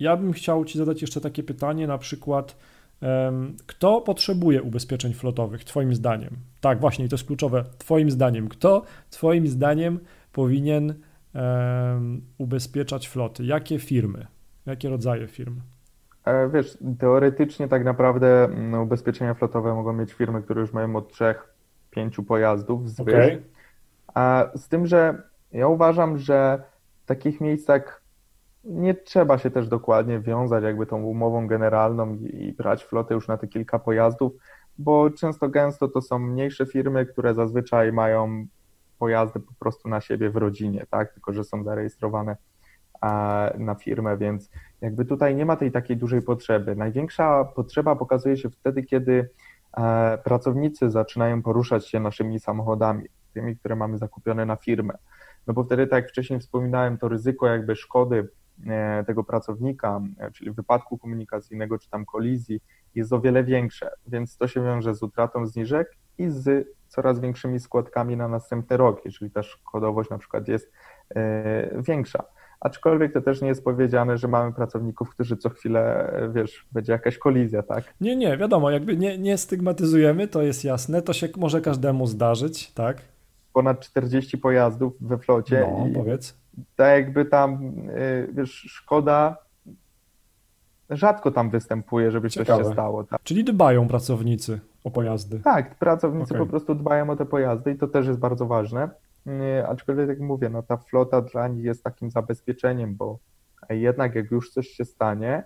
ja bym chciał Ci zadać jeszcze takie pytanie, na przykład, kto potrzebuje ubezpieczeń flotowych, Twoim zdaniem? Tak, właśnie, to jest kluczowe. Twoim zdaniem, kto Twoim zdaniem powinien ubezpieczać floty? Jakie firmy? Jakie rodzaje firm? E, wiesz, teoretycznie tak naprawdę no, ubezpieczenia flotowe mogą mieć firmy, które już mają od trzech, pięciu pojazdów z okay. A z tym, że ja uważam, że w takich miejscach nie trzeba się też dokładnie wiązać jakby tą umową generalną i brać flotę już na te kilka pojazdów, bo często gęsto to są mniejsze firmy, które zazwyczaj mają pojazdy po prostu na siebie w rodzinie, tak? Tylko, że są zarejestrowane na firmę, więc jakby tutaj nie ma tej takiej dużej potrzeby. Największa potrzeba pokazuje się wtedy, kiedy e, pracownicy zaczynają poruszać się naszymi samochodami, tymi, które mamy zakupione na firmę. No bo wtedy, tak jak wcześniej wspominałem, to ryzyko jakby szkody e, tego pracownika, e, czyli wypadku komunikacyjnego czy tam kolizji, jest o wiele większe, więc to się wiąże z utratą zniżek i z coraz większymi składkami na następny rok, jeżeli ta szkodowość na przykład jest większa. Aczkolwiek to też nie jest powiedziane, że mamy pracowników, którzy co chwilę, wiesz, będzie jakaś kolizja, tak? Nie, nie, wiadomo, jakby nie, nie stygmatyzujemy, to jest jasne, to się może każdemu zdarzyć, tak? Ponad 40 pojazdów we flocie. No, powiedz. Tak jakby tam, y, wiesz, szkoda rzadko tam występuje, żeby Ciekawe. coś się stało. Tak? Czyli dbają pracownicy o pojazdy. Tak, pracownicy okay. po prostu dbają o te pojazdy i to też jest bardzo ważne. Aczkolwiek, jak mówię, no ta flota dla nich jest takim zabezpieczeniem, bo jednak jak już coś się stanie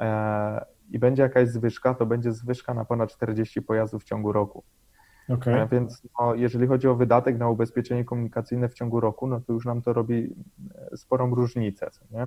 e, i będzie jakaś zwyżka, to będzie zwyżka na ponad 40 pojazdów w ciągu roku. Okay. E, więc no, jeżeli chodzi o wydatek na ubezpieczenie komunikacyjne w ciągu roku, no to już nam to robi e, sporą różnicę. Nie?